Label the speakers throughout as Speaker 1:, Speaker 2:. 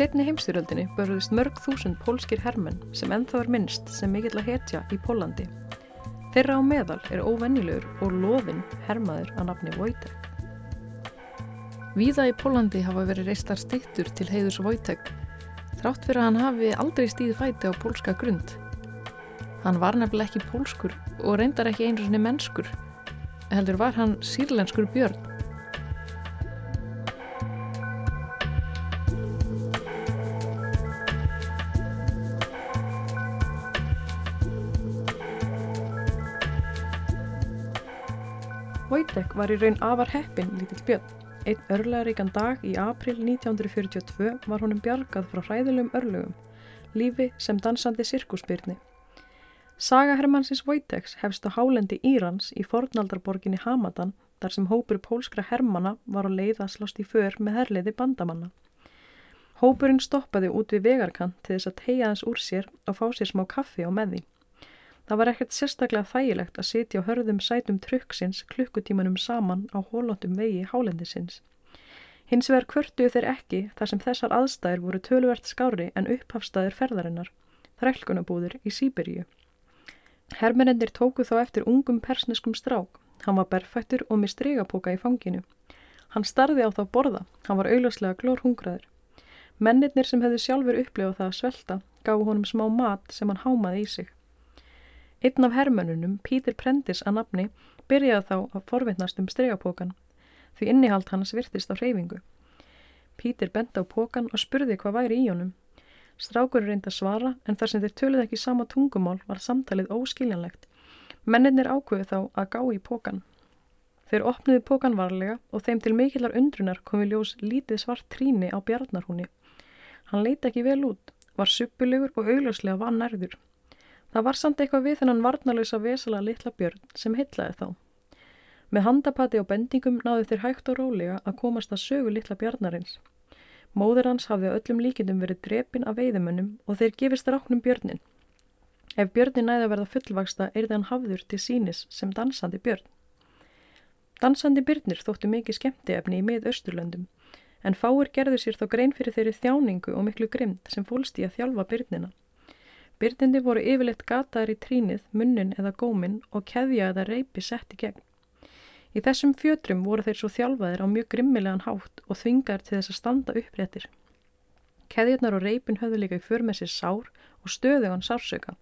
Speaker 1: Setni heimstyröldinni börðust mörg þúsund pólskir hermenn sem ennþá er minnst sem mikill að hetja í Pólandi. Þeirra á meðal er óvennilegur og loðinn hermaður að nafni Wojtek.
Speaker 2: Víða í Pólandi hafa verið reistar stýttur til heiðurs Wojtek, þrátt fyrir að hann hafi aldrei stíði fæti á pólska grund. Hann var nefnilega ekki pólskur og reyndar ekki einu sinni mennskur, heldur var hann sírlenskur björn.
Speaker 1: Wojtek var í raun afar heppin lítill björn. Einn örlaðaríkan dag í april 1942 var honum bjargað frá hræðilegum örlögum, lífi sem dansandi sirkusbyrni. Saga Hermannsins Wojteks hefst á hálendi Írans í fornaldarborginni Hamadan þar sem hópur pólskra hermana var á leið að slást í för með herliði bandamanna. Hópurinn stoppaði út við vegarkant til þess að tegja hans úr sér og fá sér smá kaffi á meði. Það var ekkert sérstaklega þægilegt að sitja á hörðum sætum trukksins klukkutímanum saman á hólóttum vegi hálendisins. Hins vegar kvörtuðu þeir ekki þar sem þessar aðstæður voru töluvert skári en upphafstaður ferðarinnar, þrælkunabúður í Sýberíu. Hermennendir tóku þá eftir ungum persneskum strák. Hann var berfættur og með strigapóka í fanginu. Hann starði á þá borða, hann var augljóslega glórhungraður. Mennirnir sem hefðu sjálfur upplifað það að svelta gáðu honum smá mat sem hann hámaði í sig. Einn af hermönunum, Pítur Prendis að nafni, byrjaði þá að forvittnast um stregapókan, því innihald hans virtist á hreyfingu. Pítur benda á pókan og spurði hvað væri í honum. Strákur reyndi að svara, en þar sem þeir töluð ekki sama tungumál var samtalið óskiljanlegt. Mennirnir ákveðu þá að gá í pókan. Þeir opnuði pókan varlega og þeim til mikillar undrunar komi ljós lítið svart tríni á bjarnarhúni. Hann leiti ekki vel út, var suppulegur og augljóslega vann nærður. Það var samt eitthvað við þennan varnalösa vesala litla björn sem heitlaði þá. Með handapati og bendingum náðu þeir hægt og rólega að komast að sögu litla bjarnarins. Móður hans hafði á öllum líkindum verið drepin af veiðumönnum og þeir gefist ráknum björnin. Ef björnin næði að verða fullvaksta er þann hafður til sínis sem dansandi björn. Dansandi byrnir þóttu mikið skemmtiefni í mið Östurlöndum en fáir gerðu sér þá grein fyrir þeirri þjáningu og miklu grimd sem fólst í að þjálfa byrnina. Byrnindi voru yfirleitt gataðar í trínið, munnin eða góminn og keðja eða reypi sett í gegn. Í þessum fjötrum voru þeir svo þjálfaðir á mjög grimmilegan hátt og þvingar til þess að standa uppréttir. Keðjarnar og reypin höfðu líka í för með sér sár og stöðugan sársöka.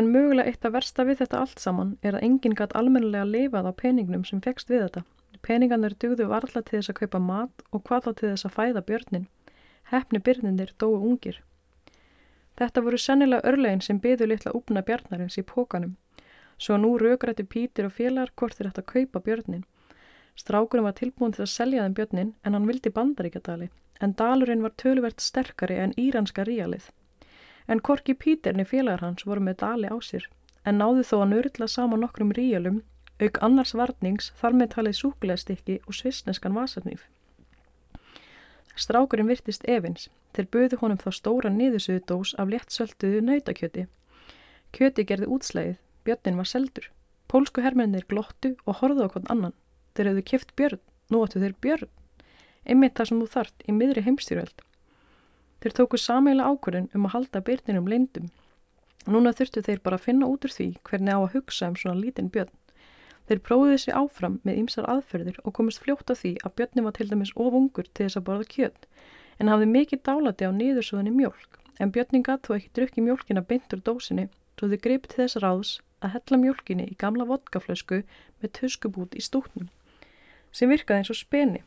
Speaker 1: En mögulega eitt af versta við þetta allt saman er að enginn gætt almennilega lifað á peningnum sem fekst við þetta. Peningarnir dugðu varla til þess að kaupa mat og hvað þá til þess að fæða björnin. Hefni byrnindir dói ungir. Þetta voru sennilega örlegin sem byðu litla úpna bjarnarins í pókanum. Svo nú raugrætti Pítur og félagar hvort þeir ætti að kaupa björnin. Strákurinn var tilbúin til að selja þeim björnin en hann vildi bandaríkjadali, en dalurinn var töluvert sterkari en íranska ríalið. En korki Píterni félagar hans voru með dali á sér, en náðu þó að nörðla saman nokkrum ríalum, auk annars varnings þar með talið súkulegstykki og svisneskan vasarnýf. Strákurinn virtist efins, þeir buðu honum þá stóra niðursöðu dós af léttsölduðu nautakjöti. Kjöti gerði útslæðið, björnin var seldur. Pólsku hermennir glottu og horðu hvern annan. Þeir hefðu kift björn, nú áttu þeir björn. Einmitt það sem þú þart í miðri heimstýröld. Þeir tóku sameila ákvörðun um að halda byrninum leindum. Núna þurftu þeir bara að finna út úr því hvernig á að hugsa um svona lítinn björn. Þeir prófiðu sér áfram með ýmsar aðferðir og komist fljótt á því að Björni var til dæmis ofungur til þess að borða kjöt en hafði mikið dálati á niðursúðinni mjölk en Björni gatt þó ekki drukki mjölkina beint úr dósinni svo þau greipið til þess ráðs að hella mjölkinni í gamla vodkaflösku með tuskubút í stúknum sem virkaði eins og speni.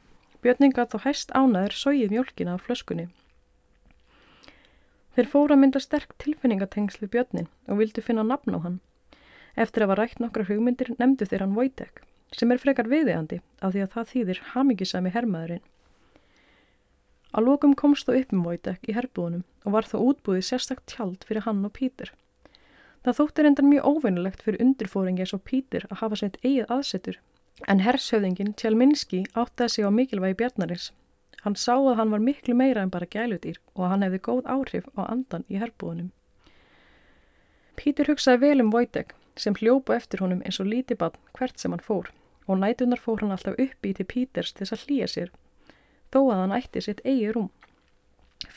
Speaker 1: Björni gatt þó hæst ánaður sóið mjölkina á flöskunni. Þeir fóru að mynda sterk tilfinningatengslu Björnin og vildu finna nafn á hann Eftir að var rætt nokkra hugmyndir nefndu þeir hann Wojtek, sem er frekar viðiðandi af því að það þýðir hamingisami hermaðurinn. Á lókum komst þú upp um Wojtek í herbúðunum og var þá útbúðið sérstakt tjald fyrir hann og Pítur. Það þóttir endan mjög óvinnilegt fyrir undirfóringi eins og Pítur að hafa sett eigið aðsetur, en hershöfðingin Tjálminski áttaði sig á mikilvægi bjarnarins. Hann sá að hann var miklu meira en bara gæludýr og hann hefði góð áhrif á andan í herbúðunum. Pítur hugsaði vel um Wojtek sem hljópa eftir honum eins og lítið bann hvert sem hann fór og nætunar fór hann alltaf uppi til Píters til þess að hlýja sér, þó að hann ætti sitt eigi rúm.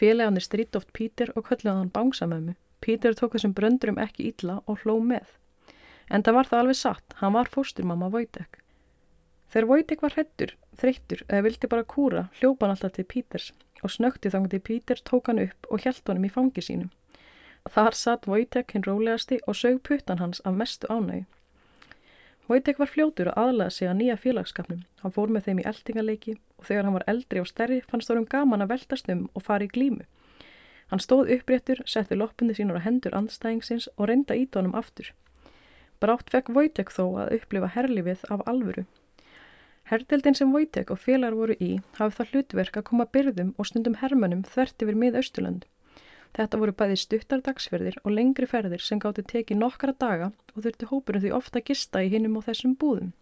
Speaker 1: Félagarnir strýtt oft Pítur og kölluði hann bangsamömmu. Pítur tók þessum bröndurum ekki illa og hló með. En það var það alveg satt, hann var fósturmamma Vojtek. Þegar Vojtek var hrettur, þreyttur eða vildi bara kúra, hljópa hann alltaf til Píters og snökti þannig til Píter tók hann upp og hjælt honum í fangi sínum. Þar satt Vojtek hinn rólegasti og sög puttan hans af mestu ánægi. Vojtek var fljótur að aðlaða sig að nýja félagskapnum. Hann fór með þeim í eldingaleiki og þegar hann var eldri og stærri fannst þórum gaman að veltast um og fara í glímu. Hann stóð uppréttur, setti loppundi sínur á hendur andstæðingsins og reynda ít honum aftur. Brátt fekk Vojtek þó að upplifa herlifið af alvöru. Herdeldin sem Vojtek og félagar voru í hafði það hlutverk að koma byrðum og stundum hermönum þvert yfir mið Östurland. Þetta voru bæði stuttar dagsferðir og lengri ferðir sem gátti tekið nokkara daga og þurfti hópurinn því ofta gista í hinnum og þessum búðum.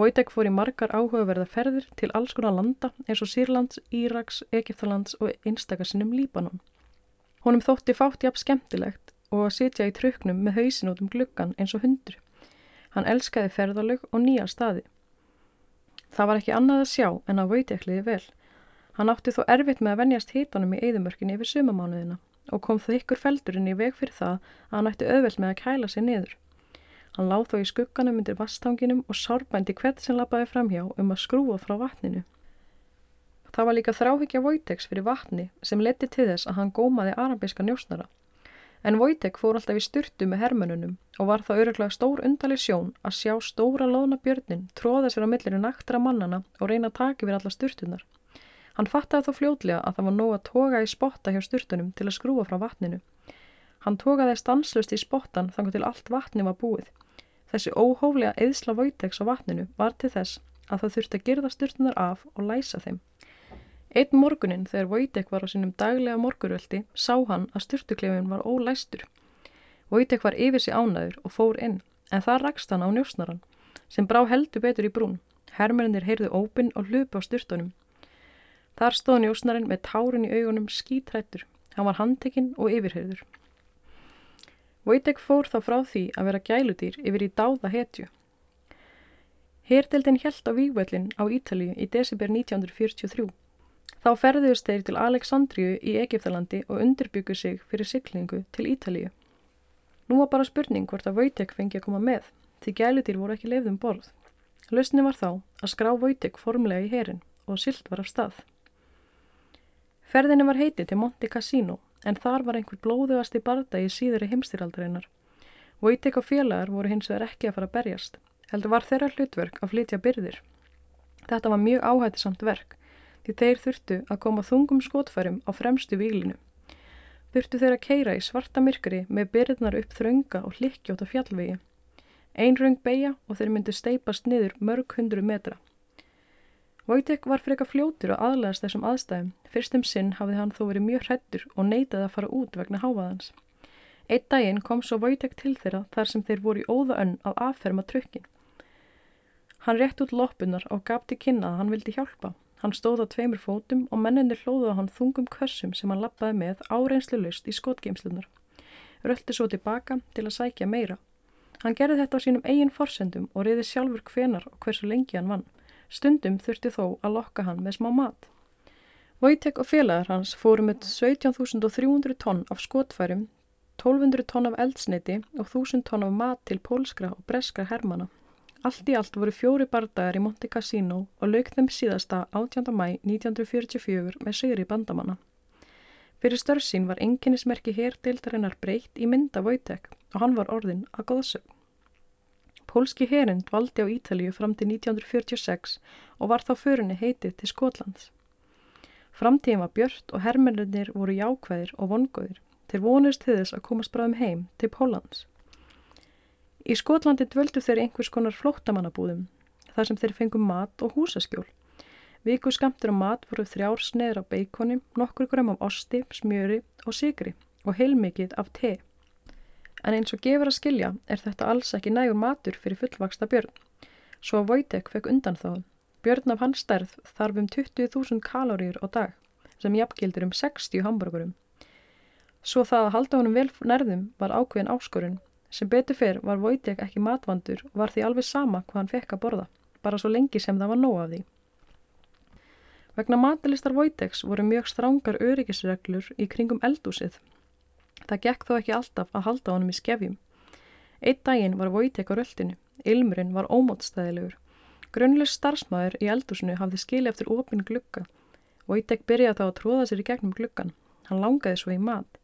Speaker 1: Vojtek fór í margar áhugaverða ferðir til alls konar landa eins og Sýrlands, Íraks, Egiptalands og einstakasinnum Líbanon. Honum þótti fátt jafn skemmtilegt og að sitja í truknum með hausin út um gluggan eins og hundur. Hann elskaði ferðalög og nýja staði. Það var ekki annað að sjá en að Vojtekliði vel. Hann átti þó erfitt með að venjast hitunum í eðumörkinni yfir sumamánuðina og kom þó ykkur feldurinn í veg fyrir það að hann ætti auðvelt með að kæla sig niður. Hann láð þó í skugganum undir vastanginum og sárbændi hvert sem lappaði framhjá um að skrúa frá vatninu. Það var líka þráhyggja Vojteks fyrir vatni sem leti til þess að hann gómaði arabiska njósnara. En Vojtek fór alltaf í styrtu með hermönunum og var það öruglega stór undali sjón að sjá stóra loðna björnin tróða sér á millinu naktra mannana og reyna að taka yfir alla styrtunar. Hann fattaði þó fljótlega að það var nóg að toga í spotta hjá sturtunum til að skrúa frá vatninu. Hann togaði stanslust í spottan þangar til allt vatni var búið. Þessi óhóflega eðsla vöyteks á vatninu var til þess að það þurfti að girða sturtunar af og læsa þeim. Einn morgunin þegar Vojtek var á sínum daglega morguröldi sá hann að sturtuklefin var ólæstur. Vojtek var yfir sig ánæður og fór inn en það rakst hann á njósnaran sem brá heldur betur í brún. Hermennir heyrðu ópinn og hlupu á sturtunum Þar stóð njósnarinn með tárin í augunum skítrættur. Hann var handtekinn og yfirheyður. Vojtek fór þá frá því að vera gæludýr yfir í dáða hetju. Herdeldin hjælt á vývöllin á Ítalíu í desember 1943. Þá ferðuðust þeir til Aleksandriu í Egiptalandi og undirbyggu sig fyrir syklingu til Ítalíu. Nú var bara spurning hvort að Vojtek fengi að koma með, því gæludýr voru ekki leifðum borð. Lausni var þá að skrá Vojtek formlega í herin og sylt var af stað. Ferðinni var heitið til Monte Cassino en þar var einhver blóðugasti bardagi síðari heimstýraldarinnar. Vojtek og félagar voru hins vegar ekki að fara að berjast, heldur var þeirra hlutverk að flytja byrðir. Þetta var mjög áhættisamt verk því þeir þurftu að koma þungum skotfærum á fremstu výlinu. Þurftu þeir að keira í svarta myrkri með byrðnar upp þrönga og hlikkjóta fjallvegi. Ein röng beigja og þeir myndu steipast niður mörg hundru metra. Vojtek var freka fljótur að aðlæðast þessum aðstæðum. Fyrstum sinn hafði hann þó verið mjög hrettur og neitaði að fara út vegna hávaðans. Eitt daginn kom svo Vojtek til þeirra þar sem þeir voru í óða önn að afferma trökkin. Hann rétt út loppunar og gaf til kynna að hann vildi hjálpa. Hann stóð á tveimur fótum og menninir hlóðu á hann þungum kössum sem hann lappaði með áreinslu lust í skotgeimslunar. Röldi svo tilbaka til að sækja meira. Hann gerði þetta á sínum eigin forsendum og reyði sjálfur hvenar og hversu lengi hann vann. Stundum þurfti þó að lokka hann með smá mat. Vojtek og félagar hans fóru með 17.300 tonn af skotfærum, 1200 tonn af eldsneiti og 1000 tonn af mat til pólskra og breska hermana. Allt í allt voru fjóri bardagar í Monte Cassino og lauk þeim síðasta 18. mæ 1944 með sigri bandamanna. Fyrir störfsín var enginnismerki herdeildarinnar breytt í mynda Vojtek og hann var orðin að góðsögn. Pólski herin dvaldi á Ítalíu fram til 1946 og var þá förinni heitið til Skotlands. Framtíðin var björnt og hermennir voru jákvæðir og vongóðir til vonist til þess að komast bráðum heim til Pólans. Í Skotlandi dvöldu þeir einhvers konar flóttamannabúðum þar sem þeir fengum mat og húsaskjól. Viku skamtur á mat voru þrjár sneður á beikoni, nokkur gram af osti, smjöri og sigri og heilmikið af te en eins og gefur að skilja er þetta alls ekki nægur matur fyrir fullvaksta björn. Svo Vojtek fekk undan þá. Björn af hans stærð þarf um 20.000 kalóriur á dag, sem jafngildur um 60 hambúrgurum. Svo það að halda honum vel nærðum var ákveðin áskorun. Sem betur fyrr var Vojtek ekki matvandur og var því alveg sama hvað hann fekk að borða, bara svo lengi sem það var nóg af því. Vegna matilistar Vojtex voru mjög strángar öryggisreglur í kringum eldúsið. Það gekk þó ekki alltaf að halda honum í skefjum. Eitt daginn var Vojtek á röldinu. Ilmurinn var ómótstæðilegur. Grunnlaus starfsmæður í eldúsinu hafði skili eftir opin glugga. Vojtek byrjaði þá að tróða sér í gegnum gluggan. Hann langaði svo í mat.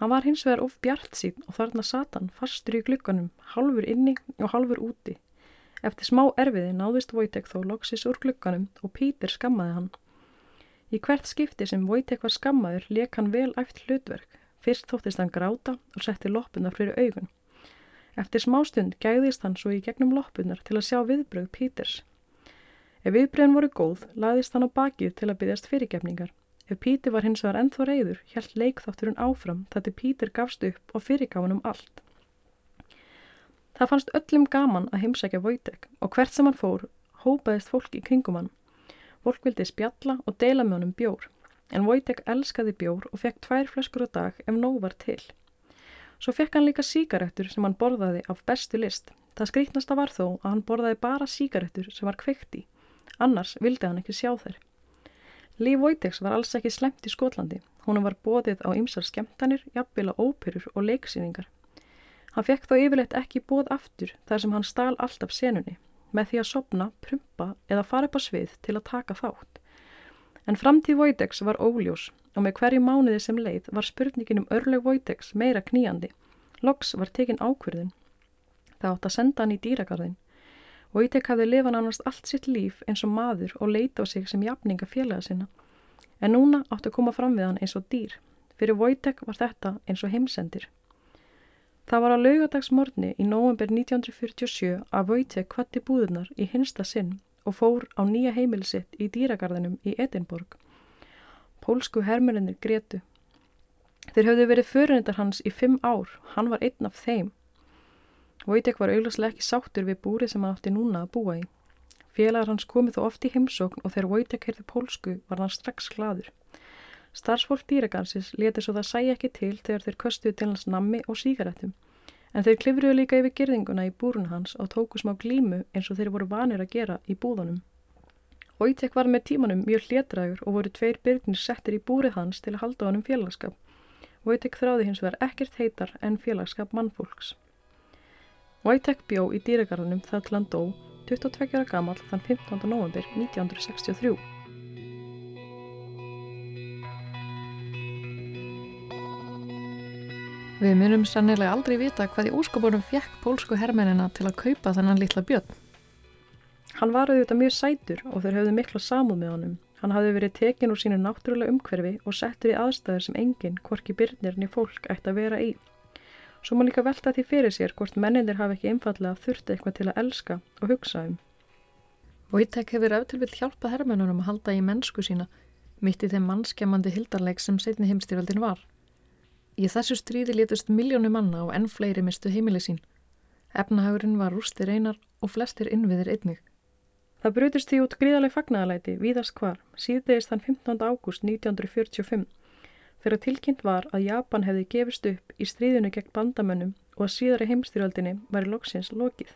Speaker 1: Hann var hins vegar of bjart sín og þarna satan fastur í glugganum, halfur inni og halfur úti. Eftir smá erfiði náðist Vojtek þó loksis úr glugganum og Pítur skammaði hann. Í hvert skipti sem Vojtek var skammaður leik hann vel æft hlutverk. Fyrst þóttist hann gráta og setti loppunar fyrir augun. Eftir smástund gæðist hann svo í gegnum loppunar til að sjá viðbröð Píters. Ef viðbröðin voru góð, laðist hann á bakið til að byggjast fyrirgefningar. Ef Pítur var hins vegar ennþá reyður, hjælt leikþátturinn áfram þar til Pítur gafst upp og fyrirgáðan um allt. Það fannst öllum gaman að heimsækja Vojtek og hvert sem hann fór, hópaðist fólk í kringum hann. Fólk vildi spjalla og deila með honum bjór, en Wojtek elskaði bjór og fekk tvær flöskur á dag ef nóg var til. Svo fekk hann líka síkaretur sem hann borðaði af bestu list. Það skrítnasta var þó að hann borðaði bara síkaretur sem var kveikt í, annars vildi hann ekki sjá þær. Líf Wojteks var alls ekki slemt í Skotlandi. Húnum var bóðið á ymsar skemmtanir, jafnvila óperur og leiksýningar. Hann fekk þó yfirleitt ekki bóð aftur þar sem hann stál alltaf senunni með því að sopna, prumpa eða fara upp á svið til að taka þátt. En framtíð Vojtex var óljós og með hverju mánuði sem leið var spurningin um örleg Vojtex meira kníandi. Loks var tekin ákverðin. Það átt að senda hann í dýragarðin. Vojtek hafði lifan annars allt sitt líf eins og maður og leita á sig sem jafninga félaga sinna. En núna átt að koma fram við hann eins og dýr. Fyrir Vojtek var þetta eins og heimsendir. Það var á laugadagsmorni í nóvember 1947 að Wojtek kvatti búðunar í hinsta sinn og fór á nýja heimilisitt í dýragarðinum í Edinborg. Pólsku hermurinnir gretu. Þeir höfðu verið förunindar hans í fimm ár, hann var einn af þeim. Wojtek var augljóslega ekki sáttur við búrið sem hann átti núna að búa í. Félagar hans komið þó oft í heimsókn og þegar Wojtek heyrði pólsku var hann strax gladur. Starfsfólk dýragansins leti svo það sæi ekki til þegar þeir köstuðu til hans nammi og sígarettum, en þeir klifruðu líka yfir gerðinguna í búrun hans og tóku smá glímu eins og þeir voru vanir að gera í búðunum. Wojtek var með tímanum mjög hlétrægur og voru tveir byrgnir settir í búrið hans til að halda honum félagskap. Wojtek þráði hins vegar ekkert heitar en félagskap mannfólks. Wojtek bjó í dýragarðunum þar til hann dó 22 ára gammal þann 15. november 1963.
Speaker 2: Við munum sannilega aldrei vita hvað í úskopunum fjekk pólsku hermennina til að kaupa þennan litla björn.
Speaker 1: Hann var auðvitað mjög sætur og þeir höfðu mikla samúð með honum. Hann hafði verið tekin úr sínu náttúrulega umhverfi og settur í aðstæður sem enginn, hvorki byrnirni fólk, ætti að vera í. Svo má líka velta því fyrir sér hvort mennindir hafi ekki einfallega þurft eitthvað til að elska og hugsa um.
Speaker 2: Wojtek hefur eftir vill hjálpa hermennunum að halda í mennsku sína mitt í þeim mannskjamandi hildarleik sem setni heimstýraldin var. Í þessu stríði létust miljónu manna og enn fleiri mistu heimili sín. Efnahagurinn var rústir einar og flestir innviðir einnig.
Speaker 1: Það brutist því út gríðaleg fagnæðalæti víðast hvar, síðdegist þann 15. ágúst 1945, þegar tilkynnt var að Japan hefði gefist upp í stríðinu gegn bandamönnum og að síðari heimstyrjaldinni var í loksins lokið.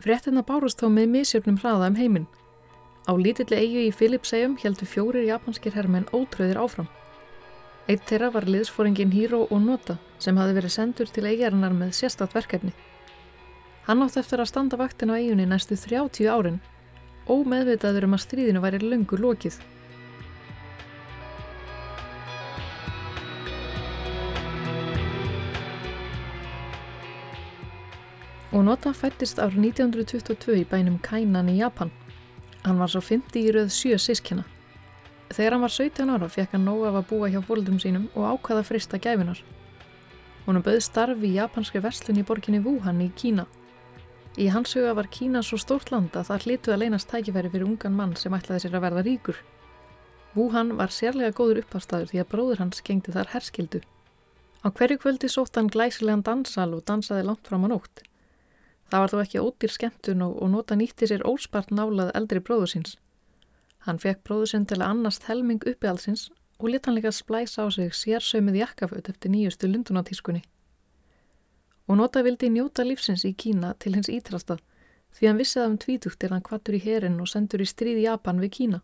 Speaker 2: Fréttina bárust þó með misjöfnum hraða um heiminn. Á lítilli eigu í Filipsegjum heldur fjórir japanskir herrmenn ótröðir áfram. Eitt þeirra var liðsfóringin Hiro Onoda sem hafi verið sendur til eigarinnar með sérstatt verkefni. Hann átt eftir að standa vaktin á eigunni næstu 30 árin, ómeðvitaður um að stríðinu væri löngu lokið. Onoda fættist árið 1922 í bænum Kainan í Japan. Hann var svo 50 í rauð sjö sískjana. Þegar hann var 17 ára fekk hann nóg af að búa hjá fólkdum sínum og ákvaða frista gæfinar. Húnum bauð starfi í japanski verslun í borginni Wuhan í Kína. Í hans huga var Kína svo stórt land að það hlituð að leynast tækifæri fyrir ungan mann sem ætlaði sér að verða ríkur. Wuhan var sérlega góður uppástaður því að bróður hans gengdi þar herskildu. Á hverju kvöldi sótt hann glæsilegan dansal og dansaði langt fram á nótt. Það var þó ekki ódýr skemmtun og, og nota nýtti sér óspart nálað eldri bróður síns. Hann fekk bróður sinn til að annast helming uppi allsins og lit hann líka splæsa á sig sérsömið jakkaföt eftir nýjustu lundunatískunni. Og nota vildi njóta lífsins í Kína til hins ítrasta því hann vissið af um tvítugt er hann kvattur í herin og sendur í stríð Japan við Kína.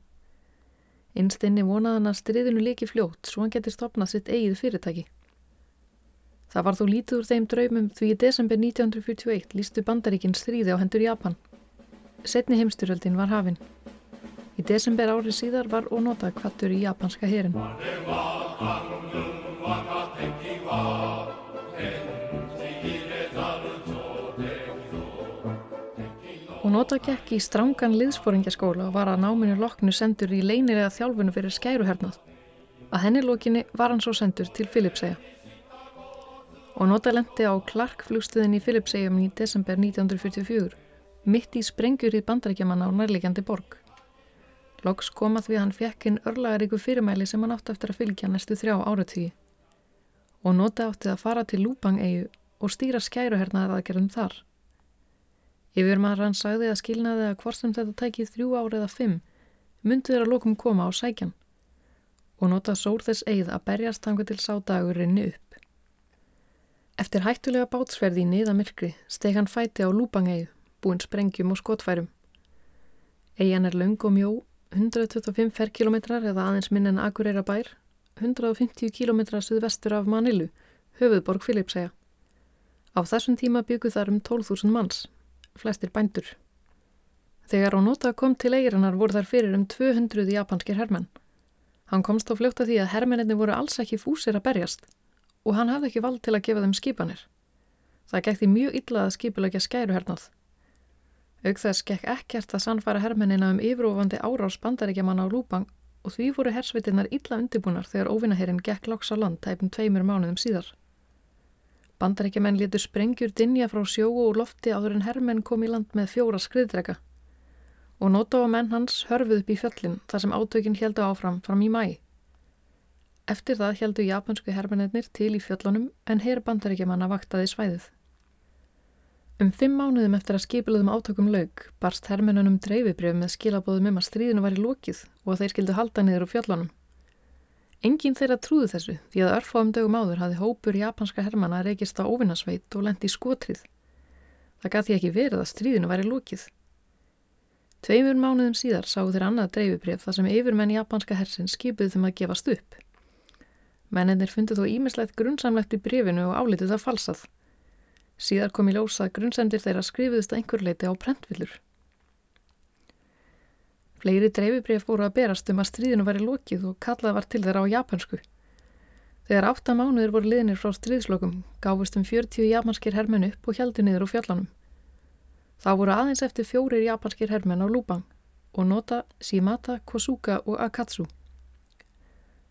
Speaker 2: Innst inni vonaði hann að stríðinu líki fljótt svo hann geti stopnað sitt eigið fyrirtæki. Það var þó lítið úr þeim draumum því í desember 1941 lístu bandaríkinn stríði á hendur Japan. Setni heimstyröldin var hafinn. Í desember árið síðar var ónota kvattur í japanska herin. Ónota gekk í strángan liðsforingjaskóla og var að náminu loknu sendur í leynilega þjálfunu fyrir skæruhernað. Að henni lokinni var hann svo sendur til Filipsæja. Ónota lendi á Clark flugstuðin í Filipsæjum í desember 1944, mitt í sprengjur í bandarækjamanna á nærlegjandi borg. Loks koma því að hann fekk inn örlagaríku fyrirmæli sem hann átti eftir að fylgja næstu þrjá áratígi. Og nota átti að fara til Lúbang-eigu og stýra skæruhernaðar aðgerðum þar. Yfir maður hann sagði að skilnaði að hvort sem þetta tækið þrjú árið eða fimm myndi þeirra lokum koma á sækjan og nota sór þess eigð að berjast hanga til sá dagur rinni upp. Eftir hættulega bátsverði í niðamyrkri steg hann fæti á Lúbang-eigu, búinn sprengjum og skotfærum. Eian er laung og mjó 125 ferkilometrar eða aðeins minn en Akureyra bær, 150 kilometrar suðvestur af Manilu, höfuðborg Filipsæja. Á þessum tíma byggu þar um 12.000 manns, flestir bændur. Þegar Ónota kom til eigirinnar voru þar fyrir um 200 japanskir hermenn. Hann komst á fljóta því að hermenninni voru alls ekki fúsir að berjast og hann hafði ekki vald til að gefa þeim skipanir. Það gekti mjög illa að skipulegja skæruhernað. Auk þess gekk ekkert að sannfæra hermennina um yfirofandi árás bandaríkjamanna á Lúbang og því voru hersveitinnar illa undibúnar þegar óvinnaherrin gekk loks á land tæpum tveimur mánuðum síðar. Bandaríkjamenn letur sprengjur dinja frá sjóu og lofti áður en hermenn kom í land með fjóra skriðdrega og nota á menn hans hörfuð upp í fjöllin þar sem átökin heldu áfram fram í mæ. Eftir það heldu japansku hermennir til í fjöllunum en herr bandaríkjamanna vaktaði svæðið. Um fimm mánuðum eftir að skipiluðum átökum laug barst hermennunum dreifibrjöf með skilabóðum um að stríðinu var í lókið og að þeir skildu halda niður úr fjöllunum. Engin þeirra trúði þessu því að örfáum dögum áður hafði hópur japanska hermanna reykist á óvinnasveit og lendi í skotrið. Það gaf því ekki verið að stríðinu var í lókið. Tveimur mánuðum síðar sáu þeir annað dreifibrjöf þar sem yfirmenn japanska hersin skipuð þeim að gefast upp. Menninir fundið þó ímislegt grunnsamlegt í brefinu og álitið það falsað. Síðar kom í ljósa að grunnsendir þeirra skrifiðist að einhver leiti á prentvillur. Fleiri dreifibrif voru að berast um að stríðinu var í lokið og kallað var til þeirra á japansku. Þegar átta mánuður voru liðnir frá stríðslokum gáfust um 40 japanskir hermenn upp og heldi niður úr fjallanum. Þá voru aðeins eftir fjórir japanskir hermenn á Lúbang og nota Shimata, Kosuka og Akatsu.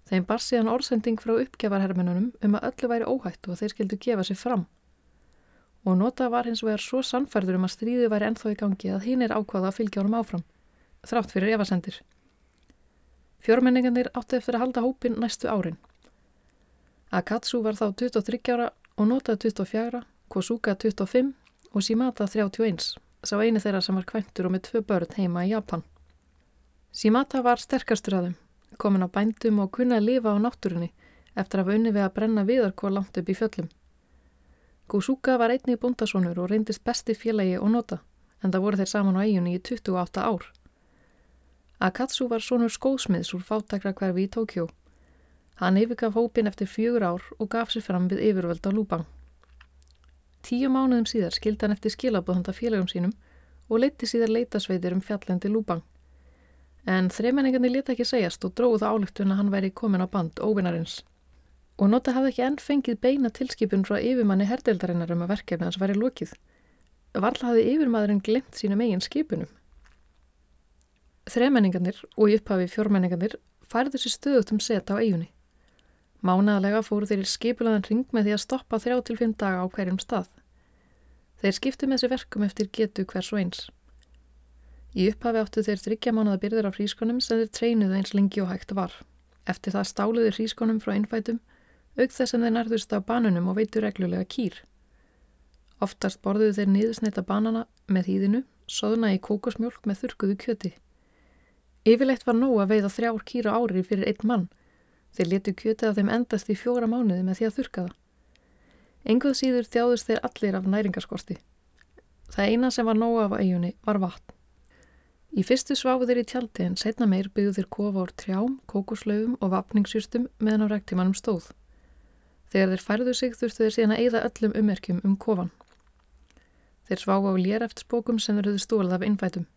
Speaker 2: Þeim bar síðan orðsending frá uppgefarhermennunum um að öllu væri óhætt og þeir skildu gefa sér fram og nota var hins vegar svo sannfærður um að stríði væri ennþá í gangi að hinn er ákvaða að fylgja honum áfram, þrátt fyrir efasendir. Fjórmenningarnir áttu eftir að halda hópin næstu árin. Akatsu var þá 23 ára og nota 24, Kosuka 25 og Shimata 31, sá eini þeirra sem var kvæntur og með tvö börn heima í Japan. Shimata var sterkastur að þeim, komin á bændum og kunna að lifa á náttúrunni eftir að hafa unni við að brenna viðarkóð langt upp í fjöllum. Kusuka var einnig búndasónur og reyndist besti félagi og nota, en það voru þeir saman á eiginni í 28 ár. Akatsu var sónur skóðsmiðs úr fátakra hverfi í Tókjó. Hann yfirgaf hópin eftir fjögur ár og gaf sér fram við yfirvöld á Lúbang. Tíu mánuðum síðar skildi hann eftir skilabóðanda félagum sínum og leiti síðar leitasveitir um fjallendi Lúbang. En þreimenningarnir leta ekki segjast og dróðu það álugtun að hann væri komin á band óvinarins og nota hafði ekki enn fengið beina tilskipun frá yfirmanni herdeildarinnar um að verkefni hans væri lókið. Varla hafði yfirmaðurinn glemt sína megin skipunum. Þremenningarnir og í upphafi fjórmenningarnir færðu sér stöðut um seta á eigunni. Mánaðalega fóru þeir skipulaðan ring með því að stoppa þrjá til fimm daga á hverjum stað. Þeir skiptu með sér verkum eftir getu hvers og eins. Í upphafi áttu þeir þryggja mánuða byrðir af hrískonum sem þeir treynuðu eins lengi og hægt var. Eftir það stáluðu hrískonum frá innfætum auk þess að þeir nærðust á banunum og veitu reglulega kýr. Oftast borðuðu þeir niðursneita banana með hýðinu, soðna í kókosmjólk með þurkuðu kjöti. Yfirleitt var nóg að veiða þrjár kýra ári fyrir einn mann. Þeir letu kjötið að þeim endast í fjóra mánuði með því að þurka það. Enguð síður þjáðust þeir allir af næringarskorti. Það eina sem var nóg af eigunni var vatn. Í fyrstu sváfu þeir í tjaldi en setna meir byggðu þeir kofa úr trjám, kókoslaugum og vapningsjústum meðan á rektímanum stóð. Þegar þeir færðu sig þurftu þeir síðan að eyða öllum ummerkjum um kofan. Þeir sváfu á léreftsbókum sem þeir höfðu stólað af innfætum.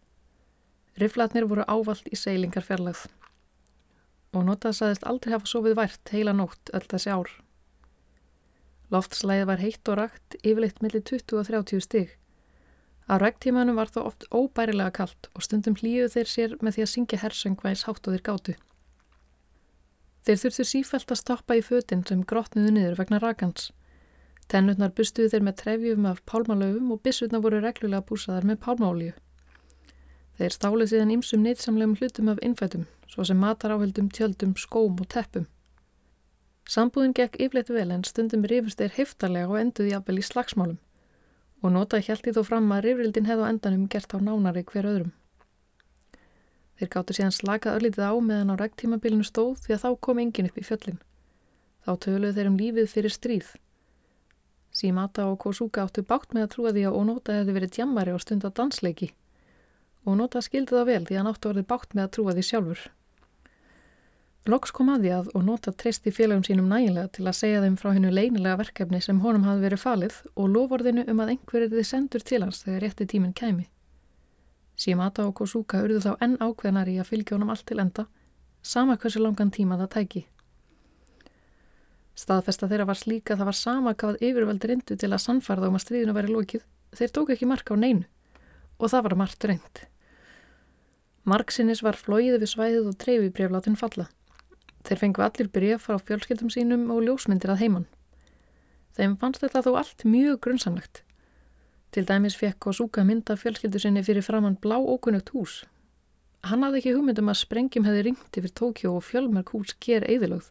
Speaker 2: Riflatnir voru ávalt í seilingar fjarlagð og notað saðist aldrei hafa sofið vært heila nótt öll þessi ár. Loftslæðið var heitt og rakt, yfirleitt millir 20 og 30 stig. Á regntímanum var þó oft óbærilega kallt og stundum hlýjuð þeir sér með því að syngja hersöngvæðis hátt og þeir gátu. Þeir þurftu sífælt að stoppa í fötinn sem grotniðu niður vegna rakans. Tennutnar bustuðu þeir með trefjum af pálmalöfum og bissutna voru reglulega búsaðar með pálmálíu. Þeir stálið síðan ýmsum nýtsamlegum hlutum af innfætum, svo sem mataráhildum, tjöldum, skóm og teppum. Sambúðin gekk yfleitt vel en stundum rifust þeir heftarlega og enduði jafnvel í slagsmálum og notaði hjælti þó fram að rifrildin hefði á endanum gert á nánari hver öðrum. Þeir gáttu síðan slakað öllitið á meðan á regntímabilinu stóð því að þá kom engin upp í fjöllin. Þá töluðu þeir um lífið fyrir stríð. Símata og Kosuka áttu bátt með að trúa því að Onota hefði verið djammari og stund á dansleiki. Onota skildi það vel því að hann áttu að verið bátt með að trúa því sjálfur. Loks kom að því að og nota treysti félagum sínum nægilega til að segja þeim frá hennu leinilega verkefni sem honum hafði verið falið og lofórðinu um að einhverjir þið sendur til hans þegar rétti tíminn kæmi. Shimata og Kosuka urðu þá enn ákveðnar í að fylgja honum allt til enda, sama hversu langan tíma það tæki. Staðfesta þeirra var slíka að það var sama hvað yfirveldir indu til að sannfarða um að stríðinu væri lókið, þeir tók ekki marka á neinu og það var margt reynd. Marksinnis var flóið við svæðið og treyfi brefláttinn falla. Þeir fengu allir bref frá fjölskyldum sínum og ljósmyndir að heimann. Þeim fannst þetta þó allt mjög grunnsamlegt. Til dæmis fekk Kosuka mynda fjölskyldu sinni fyrir framann blá ókunnugt hús. Hann hafði ekki hugmyndum að sprengjum hefði ringt yfir Tókjó og fjölmerk hús ger eðilögð.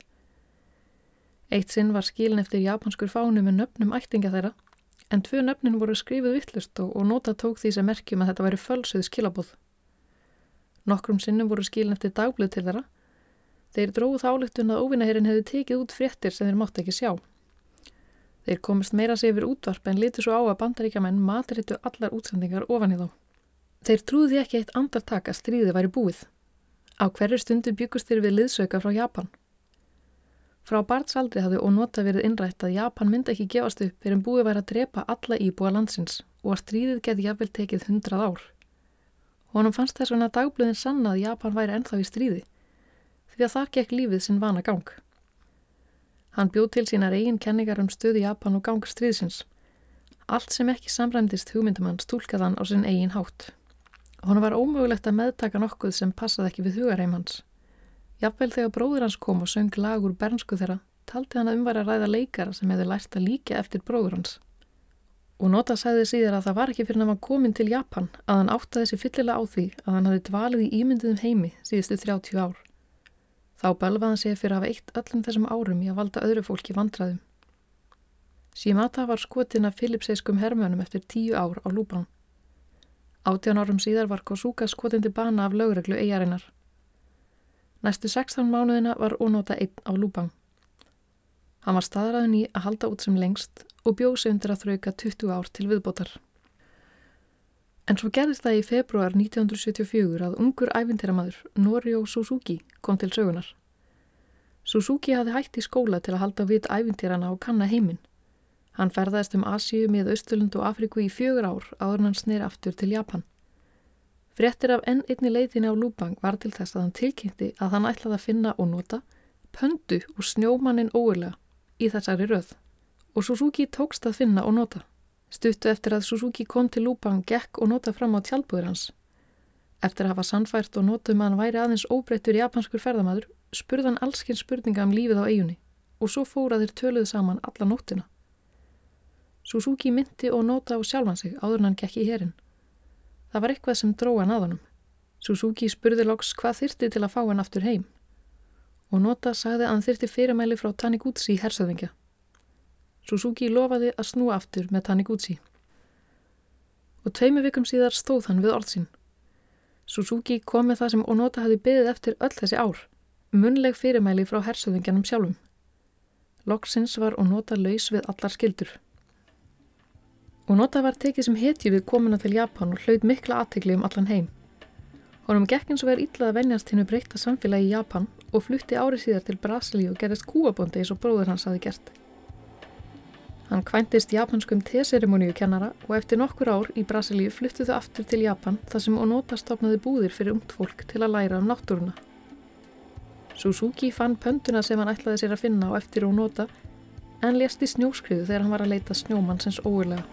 Speaker 2: Eitt sinn var skilin eftir japanskur fánu með nöfnum ættinga þeirra, en tvö nöfnin voru skrifið vittlust og, nota tók því sem merkjum að þetta væri fölsuð skilabóð. Nokkrum sinnum voru skilin eftir dagblöð til þeirra, Þeir dróðu þálektun að óvinnaherin hefði tekið út fréttir sem þeir mátt ekki sjá. Þeir komist meira sig yfir útvarp en litur svo á að bandaríkjaman matrittu allar útsendingar ofan í þá. Þeir trúði ekki eitt andartak að stríði væri búið. Á hverju stundu byggust þeir við liðsauka frá Japan. Frá barnsaldri hafði ónota verið innrætt að Japan myndi ekki gefast upp fyrir en búið væri að drepa alla íbúa landsins og að stríðið geti jafnvel tekið hundrað ár. Honum fannst þess vegna dagblöðin sanna að Japan væri ennþá í stríði því að þar gekk lífið sinn vana gang. Hann bjóð til sínar eigin kenningar um stöðu Japan og gang stríðsins. Allt sem ekki samræmdist hugmyndum hann stúlkaðan á sinn eigin hátt. Hún var ómögulegt að meðtaka nokkuð sem passaði ekki við hugareim hans. Jafnvel þegar bróður hans kom og söng lag úr bernsku þeirra, taldi hann að umværa að ræða leikara sem hefði lært að líka eftir bróður hans. Og nota sæði síðar að það var ekki fyrir að hann komin til Japan að hann áttaði sig fyllilega á því að hann hafi dvalið í ímyndiðum heimi síðustu 30 ár. Þá belvaði hann sig fyrir að hafa eitt öllum þessum árum í að valda öðru fólki vandraðum. Shimata var skotin af Filipseiskum hermönum eftir tíu ár á Lúbán. Átján árum síðar var Kosuka skotin til bana af lögreglu eigarinnar. Næstu 16 mánuðina var ónóta einn á Lúbán. Hann var staðræðin í að halda út sem lengst og bjósi undir að þrauka 20 ár til viðbótar. En svo gerðist það í februar 1974 að ungur æfintiramadur, Norio Suzuki, kom til sögunar. Suzuki hafði hægt í skóla til að halda vitt æfintirana og kanna heiminn. Hann ferðaðist um Asíu með Östurlund og Afriku í fjögur ár áður hann snir aftur til Japan. Frettir af enn einni leiðinni á Lúbang var til þess að hann tilkynnti að hann ætlaði að finna og nota pöndu og snjómannin óurlega í þessari röð og Suzuki tókst að finna og nota. Stuttu eftir að Suzuki kom til Lúbang gekk og nota fram á tjálbúður hans. Eftir að hafa sannfært og notum að hann væri aðeins óbreyttur japanskur ferðamadur, spurði hann allskinn spurninga um lífið á eigunni og svo fóra þeir töluð saman alla nóttina. Suzuki myndi og nota á sjálfan sig áður hann gekk í herin. Það var eitthvað sem dróða hann að honum. Suzuki spurði loks hvað þyrti til að fá hann aftur heim og nota sagði að hann þyrti fyrirmæli frá Taniguchi hersöðingja. Suzuki lofaði að snúa aftur með Taniguchi. Og tveimu vikum síðar stóð hann við orð sín. Suzuki kom með það sem Onota hafi beðið eftir öll þessi ár, munleg fyrirmæli frá hersöðingjanum sjálfum. Loksins var Onota laus við allar skildur. Onota var tekið sem hetji við komuna til Japan og hlaut mikla aðtegli um allan heim. Honum gekk eins og verið illað að venjast hennu breyta samfélagi í Japan og flutti árið síðar til Brasilíu og gerðist kúabondi eins og bróður hans hafi gert. Hann kvæntist japanskum teseremoníu kennara og eftir nokkur ár í Brasilíu fluttu þau aftur til Japan þar sem Onota stopnaði búðir fyrir ungt fólk til að læra um náttúruna. Suzuki fann pönduna sem hann ætlaði sér að finna á eftir Onota en lést í snjóskriðu þegar hann var að leita snjómannsins óurlega.